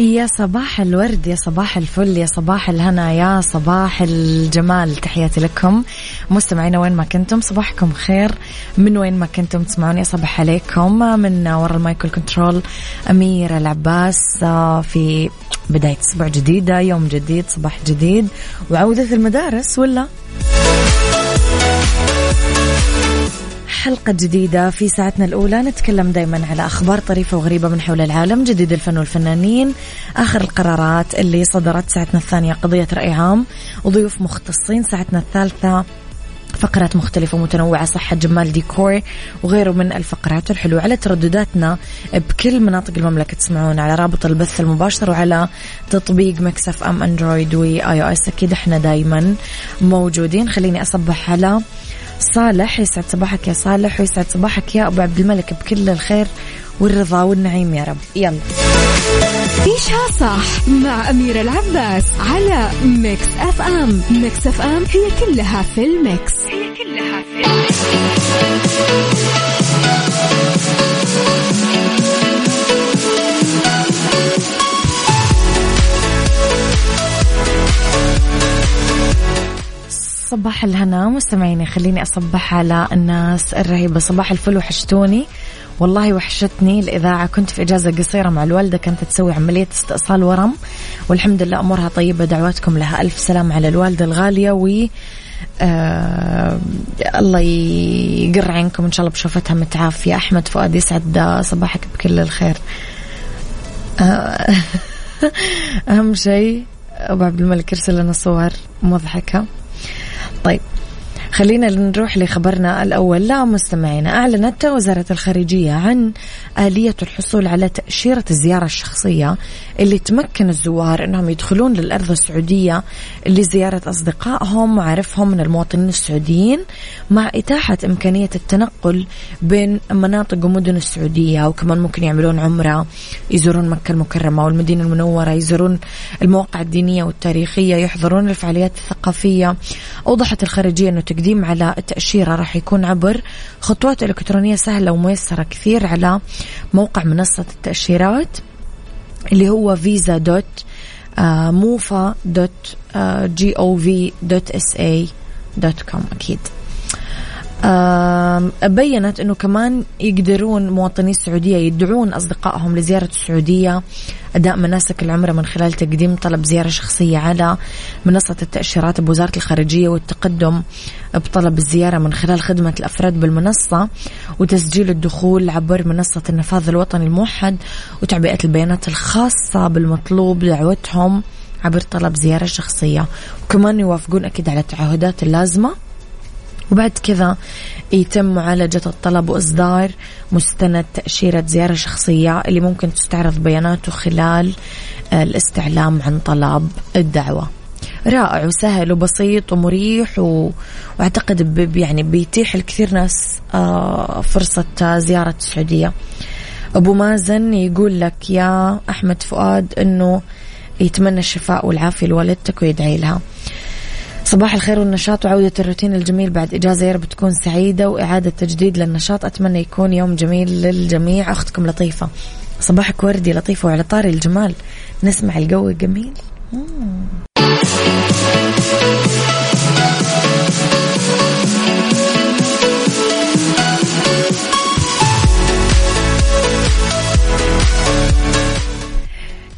يا صباح الورد يا صباح الفل يا صباح الهنا يا صباح الجمال. تحياتي لكم. مستمعينا وين ما كنتم صباحكم خير. من وين ما كنتم تسمعوني صباح عليكم. من وراء المايكل كنترول أميرة العباس آه، في بداية أسبوع جديدة يوم جديد صباح جديد. وعودة المدارس ولا؟ حلقة جديدة في ساعتنا الأولى. نتكلم دايما على أخبار طريفة وغريبة من حول العالم جديد الفن والفنانين آخر القرارات اللي صدرت ساعتنا الثانية قضية رأي عام وضيوف مختصين ساعتنا الثالثة فقرات مختلفة ومتنوعة صحة جمال ديكور وغيره من الفقرات الحلوة على تردداتنا بكل مناطق المملكة تسمعون على رابط البث المباشر وعلى تطبيق Mix FM Android و iOS. أكيد إحنا دايما موجودين. خليني أصبح على صالح يسعد صباحك يا صالح ويسعد صباحك يا أبو عبد الملك بكل الخير والرضا والنعيم يا رب. يلا. عيشها صح مع أميرة العباس على Mix FM. Mix FM هي كلها في ال mix. هي صباح الهنا مستمعيني خليني أصبح على الناس الرهيبة. صباح الفل وحشتوني. والله وحشتني الإذاعة. كنت في إجازة قصيرة مع الوالدة كانت تسوي عملية استئصال ورم. والحمد لله أمورها طيبة. دعواتكم لها. ألف سلام على الوالدة الغالية و آه الله يقر عينكم إن شاء الله بشوفتها متعافية. أحمد فؤاد يسعد صباحك بكل الخير. آه أهم شيء أبو عبد الملك يرسل لنا صور مضحكة. طيب خلينا نروح لخبرنا الأول. لا مستمعينا أعلنت وزارة الخارجية عن آلية الحصول على تأشيرة الزيارة الشخصية اللي تمكن الزوار أنهم يدخلون للأرض السعودية لزيارة أصدقائهم وعرفهم من المواطنين السعوديين مع إتاحة إمكانية التنقل بين مناطق ومدن السعودية. وكمان ممكن يعملون عمرة يزورون مكة المكرمة والمدينة المنورة يزورون المواقع الدينية والتاريخية يحضرون الفعاليات الثقافية. أوضحت الخارجية أنه تقديم على التأشيرة راح يكون عبر خطوات إلكترونية سهلة وميسرة كثير على موقع منصة التأشيرات اللي هو visa dot mofa dot G O V dot S A dot com أكيد. بينت إنه كمان يقدرون مواطني السعودية يدعون أصدقائهم لزيارة السعودية أداء مناسك العمرة من خلال تقديم طلب زيارة شخصية على منصة التأشيرات بوزارة الخارجية والتقدم بطلب الزيارة من خلال خدمة الأفراد بالمنصة وتسجيل الدخول عبر منصة النفاذ الوطني الموحد وتعبئة البيانات الخاصة بالمطلوب دعوتهم عبر طلب زيارة شخصية. وكمان يوافقون أكيد على التعهدات اللازمة وبعد كذا يتم معالجة الطلب وإصدار مستند تأشيرة زيارة شخصية اللي ممكن تستعرض بياناته خلال الاستعلام عن طلب الدعوة. رائع وسهل وبسيط ومريح و... وأعتقد ب... يعني بيتيح الكثير ناس آه فرصة زيارة السعودية. أبو مازن يقول لك يا أحمد فؤاد إنه يتمنى الشفاء والعافية لوالدتك ويدعي لها. صباح الخير والنشاط وعودة الروتين الجميل بعد إجازة. يا رب تكون سعيدة وإعادة تجديد للنشاط. أتمنى يكون يوم جميل للجميع. أختكم لطيفة. صباحك وردي لطيفة وعلى طاري الجمال. نسمع الجو الجميل. مم.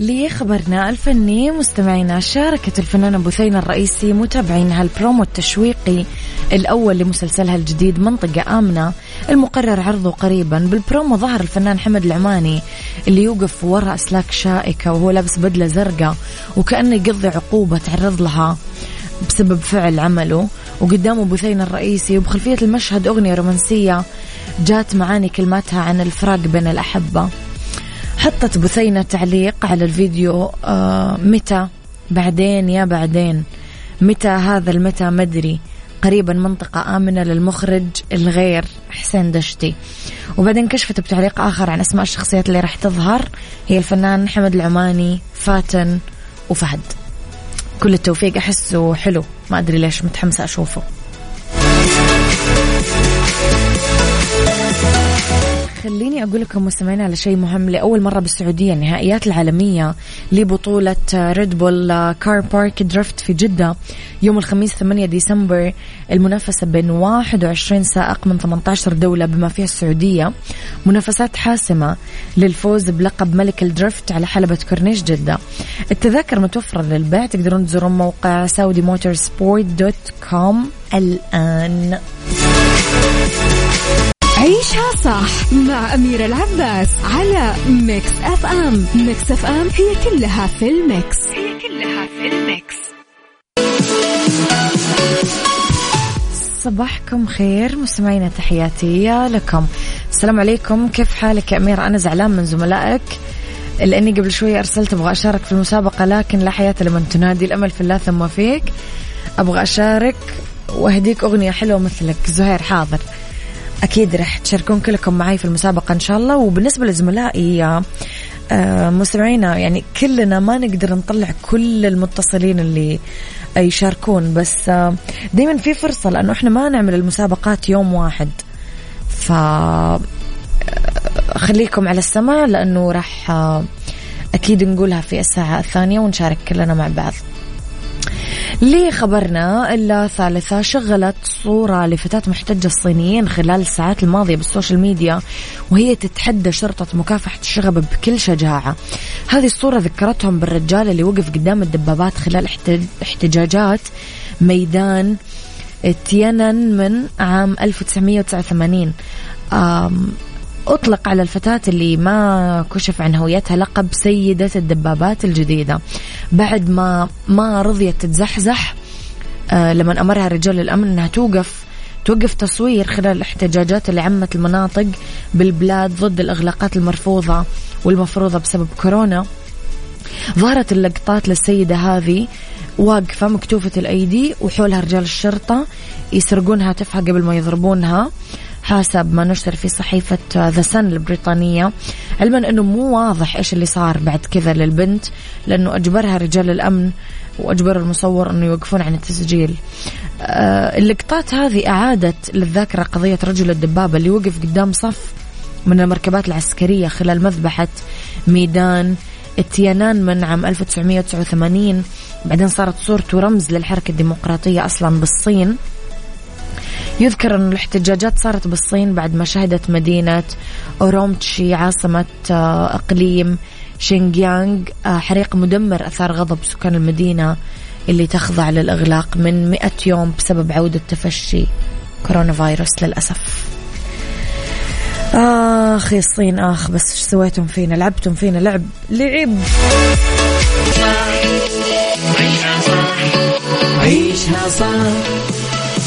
لخبرنا الفني مستمعينا شاركت الفنانة بثينة الرئيسي متابعينها البرومو التشويقي الأول لمسلسلها الجديد منطقة آمنة. المقرر عرضه قريبا بالبرومو ظهر الفنان حمد العماني اللي يوقف وراء أسلاك شائكة وهو لابس بدلة زرقاء وكأنه يقضي عقوبة تعرض لها بسبب فعل عمله. وقدامه بثينة الرئيسي وبخلفية المشهد أغنية رومانسية جات معاني كلماتها عن الفراق بين الأحبة. حطت بثينة تعليق على الفيديو آه متى؟ بعدين يا بعدين. متى هذا المتى؟ مدري قريبا منطقة آمنة للمخرج الغير حسين دشتي. وبعدين كشفت بتعليق آخر عن أسماء الشخصيات اللي راح تظهر. هي الفنان حمد العماني فاتن وفهد. كل التوفيق أحسه حلو. ما أدري ليش متحمسة أشوفه. خليني أقول لكم مستمعين على شيء مهم. لأول مرة بالسعودية النهائيات العالمية لبطولة Red Bull Car Park Drift في جدة يوم الخميس 8 ديسمبر. المنافسة بين 21 سائق من 18 دولة بما فيها السعودية. منافسات حاسمة للفوز بلقب ملك ال drift على حلبة كورنيش جدة. التذاكر متوفرة للبيع. تقدرون تزورون موقع saudi motorsport dot com. الآن. عيشها صح مع أميرة العباس على Mix FM. Mix FM هي كلها في ال mix. هي كلها في الميكس. صباحكم خير مستمعينا تحياتي لكم. السلام عليكم. كيف حالك يا أميرة أنا زعلان من زملائك لأني قبل شوية أرسلت أبغى أشارك في المسابقة لكن لا حياة لمن تنادي الأمل في الله ثم فيك. أبغى أشارك وأهديك أغنية حلوة مثلك زهير حاضر. أكيد رح تشاركون كلكم معي في المسابقة إن شاء الله. وبالنسبة لزملائي آه، مستمعينا يعني كلنا ما نقدر نطلع كل المتصلين اللي يشاركون بس آه، دايما في فرصة لأنه إحنا ما نعمل المسابقات يوم واحد. ف آه، خليكم على السماء لأنه راح أكيد نقولها في الساعة الثانية ونشارك كلنا مع بعض. لخبرنا الثالثة شغلت صورة لفتاة محتجة الصينيين خلال الساعات الماضية بالسوشيال ميديا وهي تتحدى شرطة مكافحة الشغب بكل شجاعة. هذه الصورة ذكرتهم بالرجال اللي وقف قدام الدبابات خلال احتجاجات ميدان تيانن من عام 1989 أطلق على الفتاة اللي ما كشف عن هويتها لقب سيدة الدبابات الجديدة. بعد ما ما رضيت تتزحزح آه لما أمرها رجال الأمن أنها توقف توقف تصوير خلال الاحتجاجات اللي عمت المناطق بالبلاد ضد الإغلاقات المرفوضة والمفروضة بسبب كورونا. ظهرت اللقطات للسيدة هذه واقفة مكتوفة الأيدي وحولها رجال الشرطة يسرقون هاتفها قبل ما يضربونها. حسب ما نشر في صحيفة ذا سن البريطانية. علما أنه مو واضح إيش اللي صار بعد كذا للبنت لأنه أجبرها رجال الأمن وأجبر المصور أنه يوقفون عن التسجيل. آه اللقطات هذه أعادت للذاكرة قضية رجل الدبابة اللي وقف قدام صف من المركبات العسكرية خلال مذبحة ميدان التيانان من عام 1989 بعدين صارت صورته رمز للحركة الديمقراطية أصلا بالصين. يذكر أن الاحتجاجات صارت بالصين بعد ما شهدت مدينة أورومتشي عاصمة آه، إقليم شينجيانغ آه، حريق مدمر أثار غضب سكان المدينة اللي تخضع للإغلاق من 100 يوم بسبب عودة تفشي كورونا فيروس للأسف. آخ يا الصين آخ بس إيش سويتم فينا؟ لعبتم فينا لعب لعب. عيشها صح عيشها صح.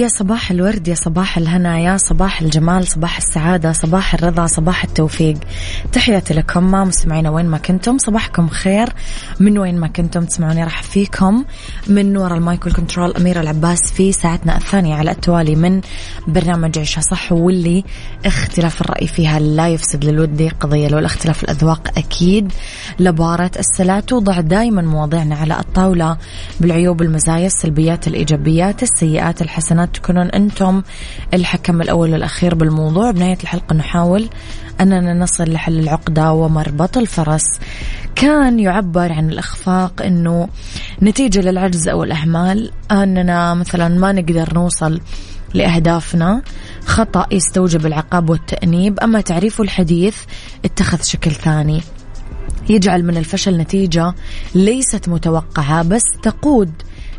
يا صباح الورد يا صباح الهنا يا صباح الجمال صباح السعادة صباح الرضا صباح التوفيق. تحياتي لكم مستمعينا وين ما كنتم صباحكم خير. من وين ما كنتم تسمعوني مراحب فيكم. من وراء ال mic control أميرة العباس في ساعتنا الثانية على التوالي من برنامج عيشها صح واللي اختلاف الرأي فيها لا يفسد للود قضية لولا اختلاف الأذواق أكيد. لبارت السلع نضع دائما مواضيعنا على الطاولة بالعيوب المزايا السلبيات الإيجابيات السيئات الحسنات تكونون أنتم الحكم الأول والأخير بالموضوع. بنهاية الحلقة نحاول أننا نصل لحل العقدة ومربط الفرس كان يعبر عن الإخفاق أنه نتيجة للعجز أو الأهمال أننا مثلا ما نقدر نوصل لأهدافنا. خطأ يستوجب العقاب والتأنيب. أما تعريفه الحديث اتخذ شكل ثاني. يجعل من الفشل نتيجة ليست متوقعة بس تقود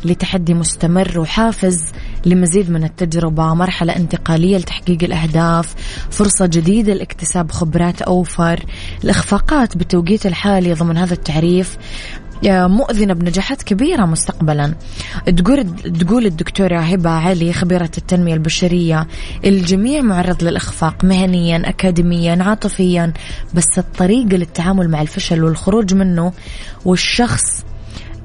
لتحدي مستمر وحافز لمزيد من التجربة مرحلة انتقالية لتحقيق الأهداف فرصة جديدة لاكتساب خبرات أوفر الإخفاقات بالتوقيت الحالي ضمن هذا التعريف مؤذنة بنجاحات كبيرة مستقبلا. تقول تقول الدكتورة هبة علي خبيرة التنمية البشرية الجميع معرض للإخفاق مهنيا أكاديميا عاطفيا بس الطريقة للتعامل مع الفشل والخروج منه والشخص آه،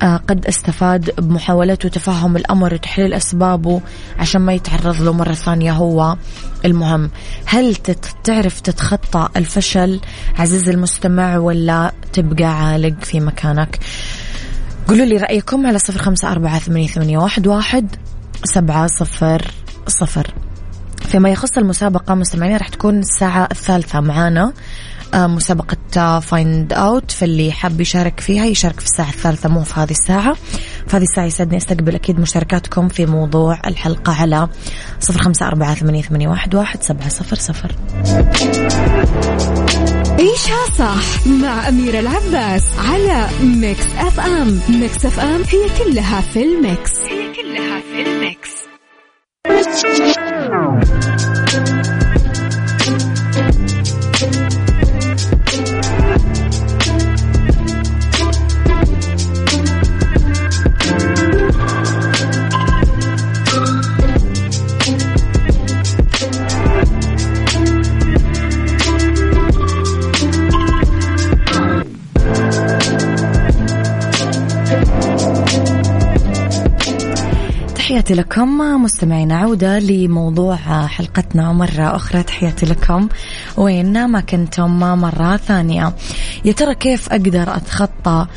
قد استفاد بمحاولته تفهم الأمر وتحليل أسبابه عشان ما يتعرض له مرة ثانية هو المهم. هل تعرف تتخطى الفشل عزيز المستمع ولا تبقى عالق في مكانك؟ قولوا لي رأيكم على صفر خمسة أربعة ثمانية واحد سبعة صفر صفر. فيما يخص المسابقة مستمعين راح تكون الساعة الثالثة معانا. آه، مسابقة find out فاللي حاب يشارك فيها يشارك في الساعة الثالثة مو في هذه الساعة. في هذه الساعة يسعدني أستقبل أكيد مشاركاتكم في موضوع الحلقة على صفر خمسة أربعة ثمانية واحد واحد سبعة صفر صفر. عيشها صح مع أميرة العباس على Mix FM Mix FM هي كلها في ال mix. هي كلها في الميكس. تحياتي لكم مستمعينا عودة لموضوع حلقتنا مرة أخرى. تحياتي لكم. وين ما كنتم مرة ثانية. يا ترى كيف أقدر أتخطى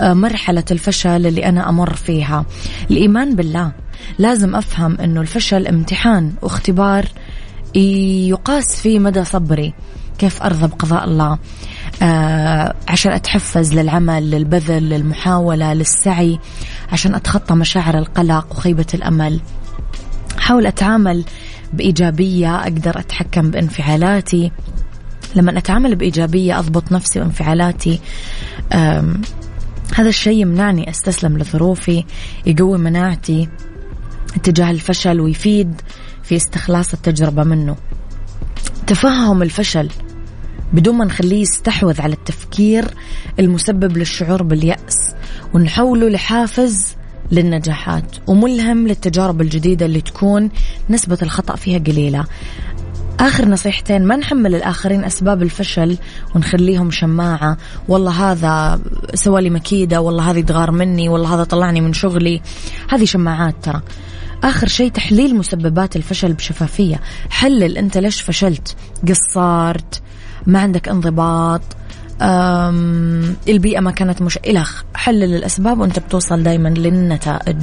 مرحلة الفشل اللي أنا أمر فيها؟ الإيمان بالله. لازم أفهم أنه الفشل امتحان واختبار يقاس فيه مدى صبري. كيف أرضى بقضاء الله؟ آه عشان أتحفز للعمل للبذل للمحاولة للسعي عشان أتخطى مشاعر القلق وخيبة الأمل. حاول أتعامل بإيجابية أقدر أتحكم بانفعالاتي. لما أتعامل بإيجابية أضبط نفسي وانفعالاتي. هذا الشيء يمنعني أستسلم لظروفي يقوي مناعتي اتجاه الفشل ويفيد في استخلاص التجربة منه. تفهم الفشل بدون ما نخليه يستحوذ على التفكير المسبب للشعور باليأس ونحوله لحافز للنجاحات وملهم للتجارب الجديدة اللي تكون نسبة الخطأ فيها قليلة. آخر نصيحتين ما نحمل الآخرين أسباب الفشل ونخليهم شماعة. والله هذا سوالي مكيدة والله هذه تغار مني والله هذا طلعني من شغلي. هذه شماعات ترى. آخر شيء تحليل مسببات الفشل بشفافية. حلل أنت ليش فشلت قصرت ما عندك انضباط البيئة ما كانت مش إلخ حلل الأسباب وأنت بتوصل دايما للنتائج.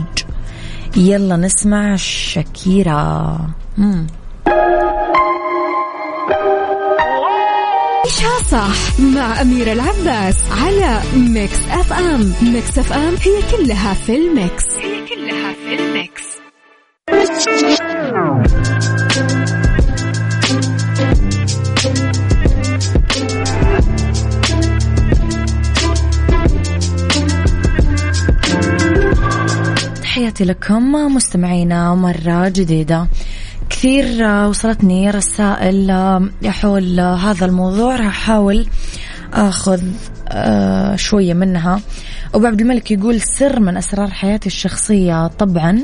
يلا نسمع شكيرا مم. عيشها صح مع أميرة العباس على Mix FM. Mix FM هي كلها في ال mix. هي كلها في ال mix. تحياتي لكم مستمعينا مرة جديدة. كثير وصلتني رسائل حول هذا الموضوع راح أحاول آه، شوية منها. أبو عبد الملك يقول سر من أسرار حياتي الشخصية. طبعا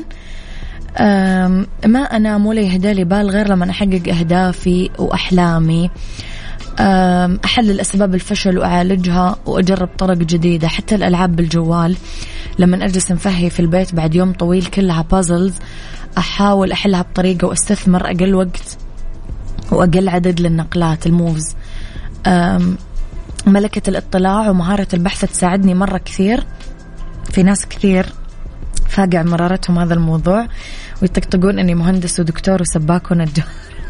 ما أنام ولا يهدالي بال غير لما أحقق أهدافي وأحلامي. أحلل أسباب الفشل وأعالجها وأجرب طرق جديدة. حتى الألعاب بالجوال لما أجلس مفهي في البيت بعد يوم طويل كلها بازلز أحاول أحلها بطريقة وأستثمر أقل وقت وأقل عدد للنقلات الموفز ملكة الاطلاع ومهارة البحث تساعدني مرة كثير. في ناس كثير فاقع مرارتهم هذا الموضوع ويطقطقون إني مهندس ودكتور وسباك ونجار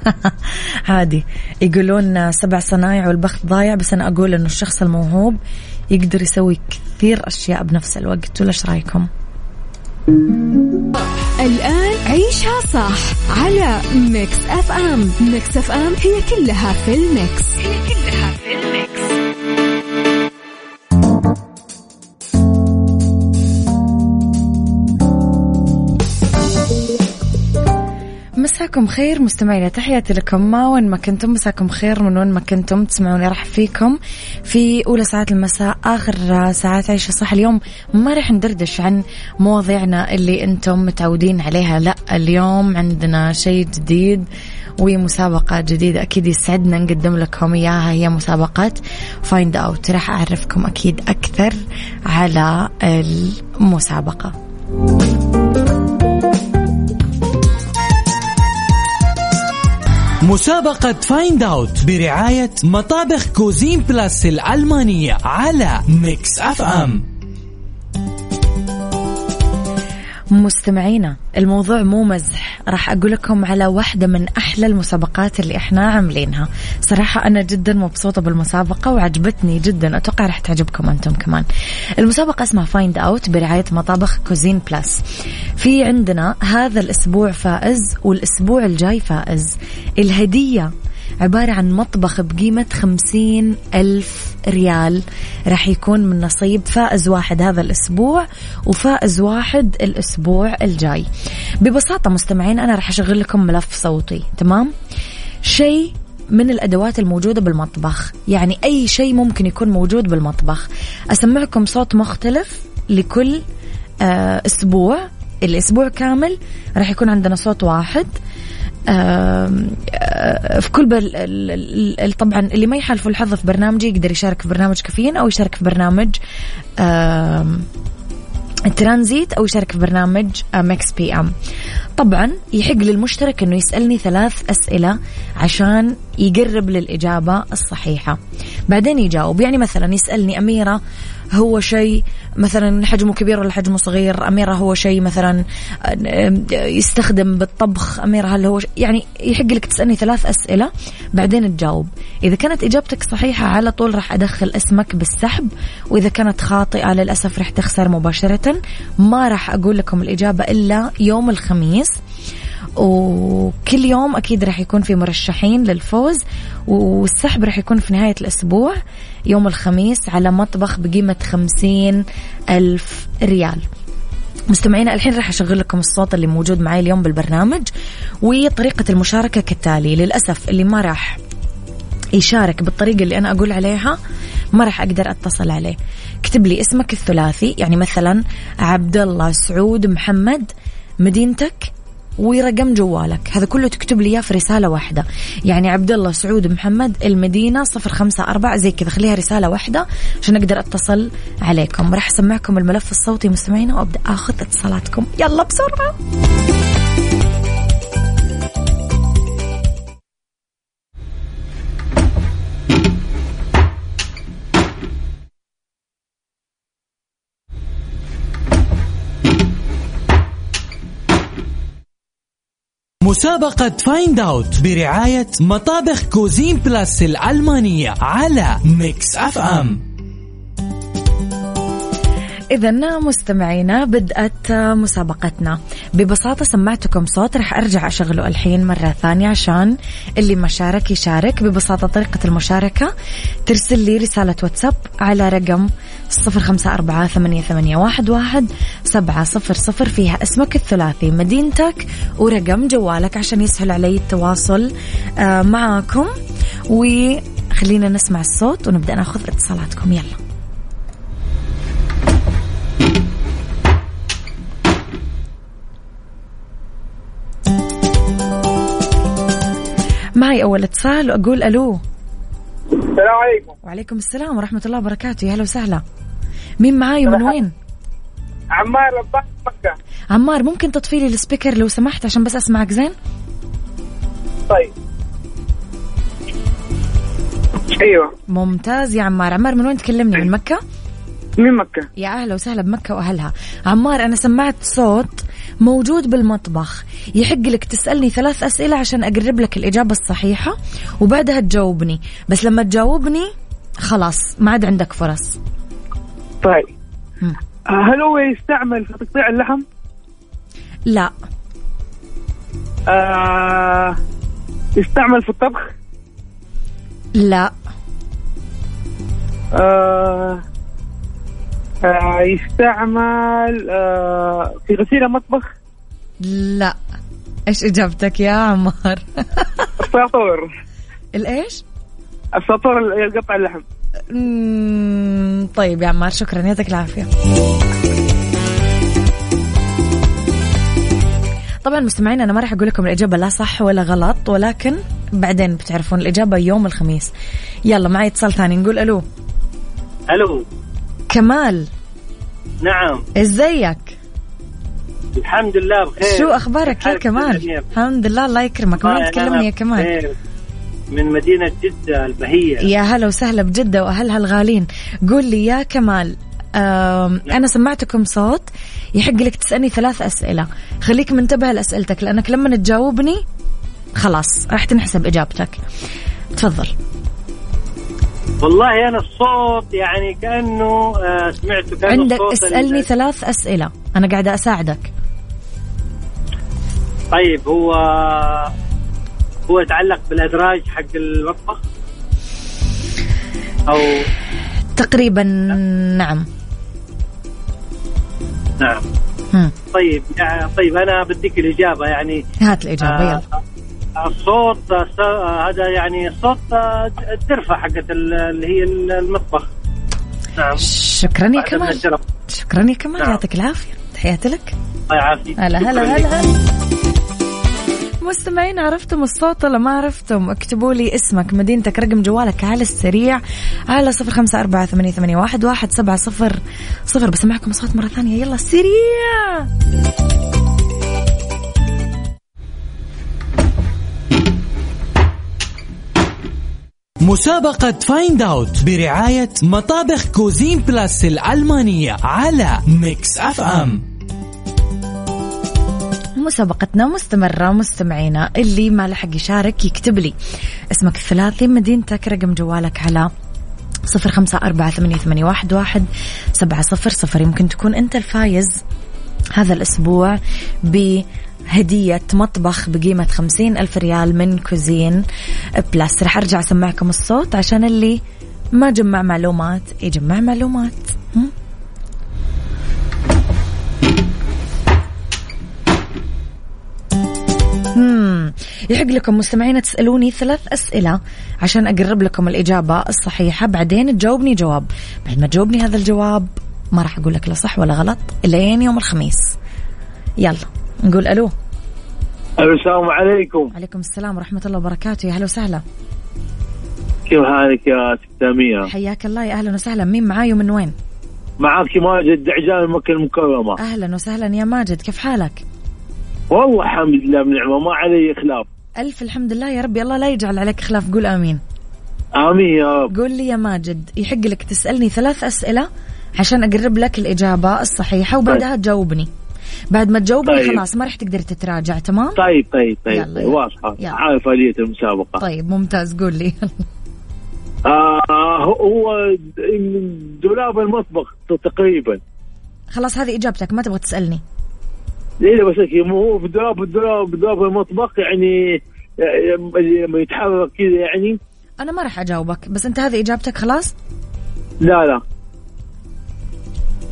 عادي. يقولون سبع صنايع والبخت ضايع بس أنا أقول إنه الشخص الموهوب يقدر يسوي كثير أشياء بنفس الوقت. ولا إيش رأيكم؟ الآن عيشها صح على Mix FM. Mix FM هي كلها في ال mix. هي كلها في ال mix. مساكم خير. مستمعينا تحياتي لكم. ما وين ما كنتم مساكم خير. من وين ما كنتم تسمعوني راح فيكم. في أولى ساعات المساء آخر ساعات عيشة. صح اليوم ما راح ندردش عن مواضيعنا اللي أنتم متعودين عليها. لا اليوم عندنا شيء جديد ومسابقة جديدة. أكيد يسعدنا نقدم لكم إياها. هي مسابقة فايند أوت راح أعرفكم أكيد أكثر على المسابقة. مسابقة Find Out برعاية مطابخ Cuisine Plus الألمانية على Mix FM مستمعينا الموضوع مو مزح. راح أقول لكم على واحدة من أحلى المسابقات اللي إحنا عاملينها. صراحة أنا جدا مبسوطة بالمسابقة وعجبتني جدا. أتوقع راح تعجبكم أنتم كمان. المسابقة اسمها Find Out برعاية مطابخ Cuisine Plus في عندنا هذا الأسبوع فائز والأسبوع الجاي فائز. الهدية عبارة عن مطبخ بقيمة خمسين ألف ريال. راح يكون من نصيب فائز واحد هذا الأسبوع وفائز واحد الأسبوع الجاي. ببساطة مستمعين أنا راح أشغل لكم ملف صوتي تمام؟ شيء من الأدوات الموجودة بالمطبخ. يعني أي شيء ممكن يكون موجود بالمطبخ. أسمعكم صوت مختلف لكل آه أسبوع. الأسبوع كامل راح يكون عندنا صوت واحد. في كل بل طبعا اللي ما يحالفوا الحظ في برنامجي يقدر يشارك في برنامج كافيين أو يشارك في برنامج الترانزيت أو يشارك في برنامج Mix PM طبعا يحق للمشترك إنه يسألني ثلاث أسئلة عشان يقرب للإجابة الصحيحة. بعدين يجاوب. يعني مثلا يسألني أميرة هو شيء مثلا حجمه كبير ولا حجمه صغير؟ أميرة هو شيء مثلا يستخدم بالطبخ؟ أميرة هل هو يعني يحق لك تسألني ثلاث أسئلة بعدين تجاوب. إذا كانت إجابتك صحيحة على طول راح أدخل اسمك بالسحب وإذا كانت خاطئة للأسف راح تخسر مباشرة. ما راح أقول لكم الإجابة إلا يوم الخميس. وكل يوم أكيد راح يكون في مرشحين للفوز والسحب راح يكون في نهاية الأسبوع يوم الخميس على مطبخ بقيمة خمسين ألف ريال. مستمعينا الحين راح أشغل لكم الصوت اللي موجود معي اليوم بالبرنامج وطريقة المشاركة كالتالي. للأسف اللي ما راح يشارك بالطريقة اللي أنا أقول عليها ما راح أقدر أتصل عليه. اكتب لي اسمك الثلاثي يعني مثلا عبد الله سعود محمد مدينتك ورقم جوالك. هذا كله تكتب لي إياه في رسالة واحدة. يعني عبد الله سعود محمد المدينة صفر خمسة أربعة زي كذا خليها رسالة واحدة عشان أقدر أتصل عليكم. راح أسمعكم الملف الصوتي مستمعينا وأبدأ أخذ اتصالاتكم. يلا بسرعة. مسابقة Find Out برعاية مطابخ Cuisine Plus الألمانية على Mix FM إذا مستمعينا بدأت مسابقتنا. ببساطة سمعتكم صوت رح أرجع أشغله الحين مرة ثانية عشان اللي ما شارك يشارك. ببساطة طريقة المشاركة ترسل لي رسالة واتساب على رقم صفر خمسة أربعة ثمانية, ثمانية واحد, واحد سبعة صفر صفر. فيها اسمك الثلاثي مدينتك ورقم جوالك عشان يسهل علي التواصل آه، معكم وخلينا نسمع الصوت ونبدأ ناخذ اتصالاتكم. يلا. معي أول اتصال وأقول ألو. السلام عليكم. وعليكم السلام ورحمة الله وبركاته. يا هلا وسهلا. مين معاي ومن وين؟ عمار لباس مكة عمار ممكن تطفي لي السبيكر لو سمحت عشان بس أسمعك زين؟ طيب. أيوه. ممتاز يا عمار. عمار من وين تكلمني؟ من مكة؟ من مكة. يا أهلا وسهلا بمكة وأهلها. عمار أنا سمعت صوت موجود بالمطبخ. يحق لك تسألني ثلاث أسئلة عشان أقرب لك الإجابة الصحيحة وبعدها تجاوبني. بس لما تجاوبني خلاص ما عاد عندك فرص. طيب. هل هو يستعمل في تقطيع اللحم؟ لا. آه يستعمل في الطبخ؟ لا. آه يستعمل آه في غسيل المطبخ لا. إيش إجابتك يا عمار؟ الساطور. الإيش؟ الساطور اللي يقطع اللحم. طيب يا عمار شكرا. يعطيك العافية. طبعا مستمعين أنا ما راح أقول لكم الإجابة لا صح ولا غلط ولكن بعدين بتعرفون الإجابة يوم الخميس. يلا معي اتصال ثاني. نقول ألو. ألو. كمال. نعم. إزيك؟ الحمد لله بخير. شو أخبارك يا كمال؟ الحمد لله الله يكرمك. وين أنا تكلمني يا كمال. بخير. من مدينة جدة البهية. يا هلا وسهلا بجدة وأهلها الغالين. قول لي يا كمال آم، أنا سمعتكم صوت يحق لك تسألني ثلاث أسئلة. خليك منتبه لأسئلتك لأنك لما تجاوبني خلاص راح تنحسب إجابتك. تفضل. والله أنا الصوت يعني كأنه آه سمعته كأنه عندك ال- ثلاث أسئلة. أنا قاعدة أساعدك. طيب هو هو يتعلق بالأدراج حق المطبخ أو تقريبا نعم. نعم. هم. طيب طيب أنا بديك الإجابة يعني. هات الإجابة يلا. آه، الصوت هذا يعني صوت آه، الدرفة حقت ال- اللي هي المطبخ. نعم. شكرا يا كمال. شكرا يا كمال. نعم. يعطيك العافية. تحياتي لك. الله يعافيك. هلا هلا. هلا هلا. مستمعين عرفتم الصوت ولا ما عرفتم؟ اكتبوا لي اسمك مدينتك رقم جوالك على السريع؟ على صفر خمسة أربعة ثمانية, ثمانية واحد, واحد سبعة صفر صفر. بسمعكم الصوت مرة ثانية. يلا سريع! مسابقة Find Out برعاية مطابخ Cuisine Plus الألمانية على Mix FM مسابقتنا مستمرة مستمعينا اللي ما لحق يشارك يكتب لي. اسمك الثلاثي مدينتك رقم جوالك على صفر خمسة أربعة ثمانية, ثمانية واحد, واحد سبعة صفر صفر. يمكن تكون أنت الفايز هذا الأسبوع بهدية مطبخ بقيمة خمسين ألف ريال من Cuisine بلاس. رح أرجع أسمعكم الصوت عشان اللي ما جمع معلومات يجمع معلومات. يحق لكم مستمعين تسألوني ثلاث أسئلة عشان أقرب لكم الإجابة الصحيحة. بعدين تجاوبني جواب. بعد ما تجاوبني هذا الجواب ما راح أقول لك لا صح ولا غلط إلين يوم الخميس. يلا. نقول ألو. السلام عليكم. عليكم السلام ورحمة الله وبركاته. يا هلا وسهلا. كيف حالك يا ست أميرة حياك الله. يا أهلا وسهلا. مين معاي ومن وين؟ معك ماجد دعجان مكة المكرمة. أهلا وسهلا يا ماجد. كيف حالك؟ والله الحمد لله بنعمة ما علي خلاف ألف الحمد لله يا ربي. الله لا يجعل عليك خلاف قول آمين. آمين يا رب. قول لي يا ماجد يحق لك تسألني ثلاث أسئلة عشان أقرب لك الإجابة الصحيحة وبعدها تجاوبني. بعد ما تجاوبني طيب. خلاص ما راح تقدر تتراجع تمام؟ طيب طيب طيب, يلا، طيب يلا. عارف آلية المسابقة. طيب ممتاز. قول لي. آه هو دولاب المطبخ تقريبا. خلاص هذه إجابتك ما تبغى تسألني. إيه بس هو في دولاب الدولاب دولاب المطبخ يعني لما يتحرك كذا يعني. أنا ما راح أجاوبك بس أنت هذه إجابتك خلاص؟ لا لا.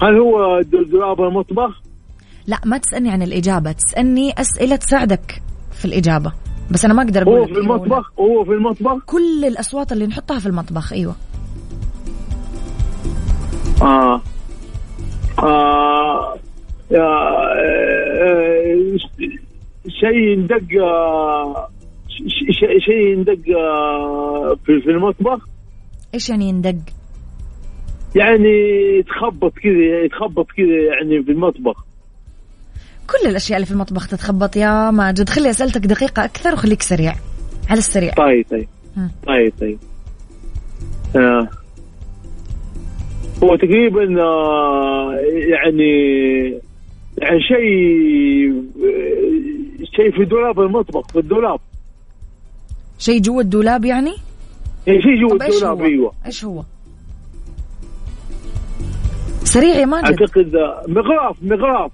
هل هو دولاب المطبخ؟ لا ما تسألني عن الإجابة تسألني أسئلة تساعدك في الإجابة. بس أنا ما أقدر أقول هو في. المطبخ؟ هو في المطبخ؟ كل الأصوات اللي نحطها في المطبخ أيوة. آه. آه. يا آه، شيء ندق آه، ش- ش- ش- شيء يندق آه، في في المطبخ؟ إيش يعني يندق؟ يعني يتخبط كذا يتخبط كذا يعني في المطبخ. كل الأشياء اللي في المطبخ تتخبط. يا ماجد خلي أسئلتك دقيقة أكثر وخليك سريع. على السريع. طيب طيب. طيب طيب. آه. هو تقريبا آه، يعني يعني شيء آه، شيء في دولاب المطبخ في الدولاب. شيء جوا الدولاب يعني؟ يعني شيء جوا الدولاب إيوه. إيش هو؟ سريع يا ماجد. أعتقد آه، مغراف مغراف.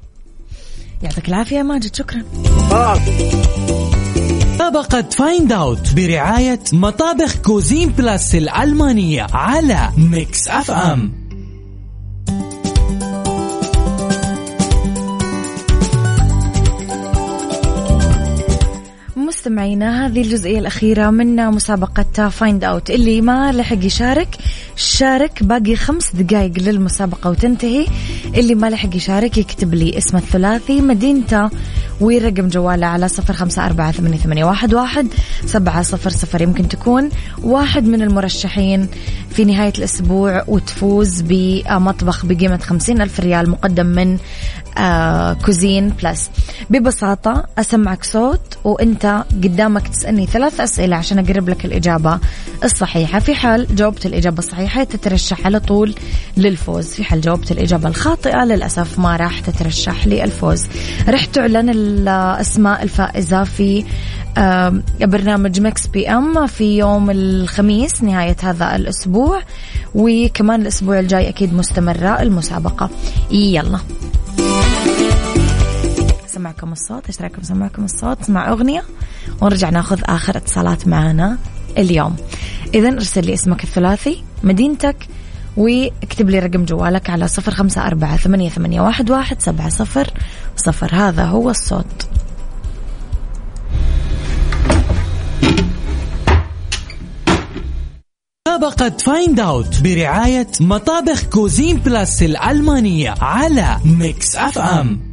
يعطيك العافية ماجد شكرا. مسابقة Find Out برعاية مطابخ Cuisine Plus الألمانية على Mix FM مستمعينا هذه الجزئية الأخيرة من مسابقة فايند أوت اللي ما لحق يشارك شارك باقي خمس دقائق للمسابقة وتنتهي. اللي ما لحق يشارك يكتب لي اسمه الثلاثي مدينته ورقم جواله على صفر خمسة أربعة ثمانية, واحد, سبعة صفر صفر. يمكن تكون واحد من المرشحين في نهاية الأسبوع وتفوز بمطبخ بقيمة خمسين ألف ريال مقدم من Cuisine Plus. ببساطة أسمعك صوت وأنت قدامك تسألني ثلاث أسئلة عشان أقرب لك الإجابة الصحيحة. في حال جاوبت الإجابة الصحيحة تترشح على طول للفوز. في حال جاوبت الإجابة الخاطئة للأسف ما راح تترشح للفوز. رح تعلن الأسماء الفائزة في آه برنامج Mix PM في يوم الخميس نهاية هذا الأسبوع وكمان الأسبوع الجاي أكيد مستمرة المسابقة. يلا. سمعكم الصوت رايكم سمعكم الصوت اسمع أغنية ونرجع ناخذ آخر اتصالات معنا اليوم. اذا ارسل لي اسمك الثلاثي مدينتك واكتب لي رقم جوالك على صفر خمسة أربعة ثمانية, ثمانية واحد, واحد سبعة صفر صفر. هذا هو الصوت. مسابقة Find Out برعاية مطابخ Cuisine Plus الألمانية على Mix FM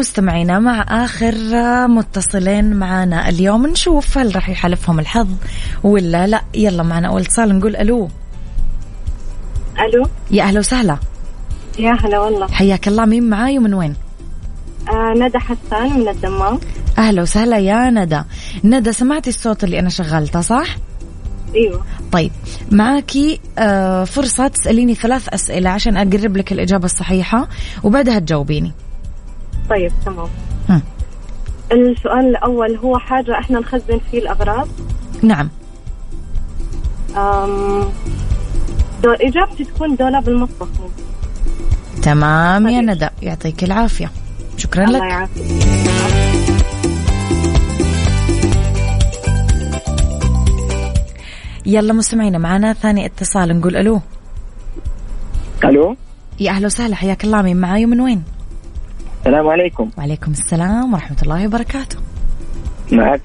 مستمعينا مع آخر متصلين معنا اليوم نشوف هل راح يحالفهم الحظ ولا لا. يلا معنا أول اتصال نقول ألو. ألو. يا أهلا وسهلا. يا هلا والله. حياك الله. مين معاي ومن وين؟ آه ندى حسان من الدمام. أهلا وسهلا يا ندى. ندى سمعتي الصوت اللي أنا شغلته صح؟ أيوه. طيب معاكي آه فرصة تسأليني ثلاث أسئلة عشان أقرب لك الإجابة الصحيحة وبعدها تجاوبيني. طيب تمام. هم. السؤال الأول هو حاجة إحنا نخزن فيه الأغراض. نعم. أم دو إجابتي تكون دولاب المطبخ تمام يا طيب. ندى يعطيك العافية. شكرا الله لك. يعافيك. يلا مستمعينا معنا ثاني اتصال. نقول ألو. ألو؟ يا أهلا وسهلا حياك الله مين معاي ومن وين؟ السلام عليكم. وعليكم السلام ورحمة الله وبركاته. معك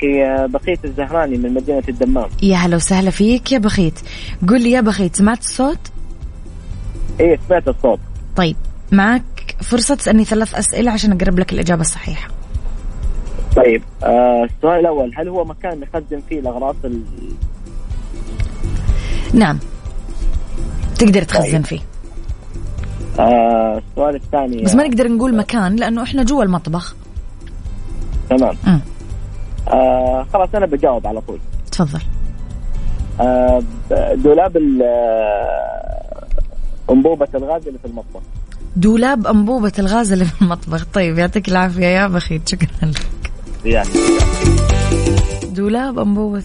بقيت الزهراني من مدينة الدمام. يا هلا وسهلا فيك يا بخيت. قول لي يا بخيت سمعت الصوت؟ إيه سمعت الصوت. طيب معك فرصة تسألني ثلاث أسئلة عشان أقرب لك الإجابة الصحيحة. طيب آه السؤال الأول هل هو مكان نخزن فيه الأغراض ال... نعم. تقدر تخزن طيب. فيه. آه السؤال الثاني بس ما نقدر نقول مكان لأنه إحنا جوا المطبخ. تمام. أمم. آه خلاص أنا بجاوب على طول. تفضل. آه دولاب ال- آه، أنبوبة الغاز اللي في المطبخ. دولاب أنبوبة الغاز اللي في المطبخ. طيب يعطيك العافية يا بخيت شكرا لك. يعني. دولاب أنبوبة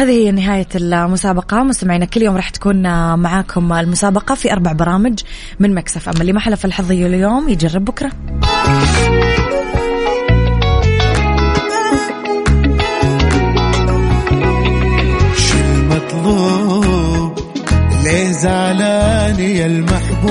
هذه هي نهاية المسابقة. مستمعينا كل يوم راح تكون معاكم المسابقة في أربع برامج من مكسف أما اللي ما حلف الحظ اليوم يجرب بكرة. شو المطلوب ليه زعلان يا المحبوب؟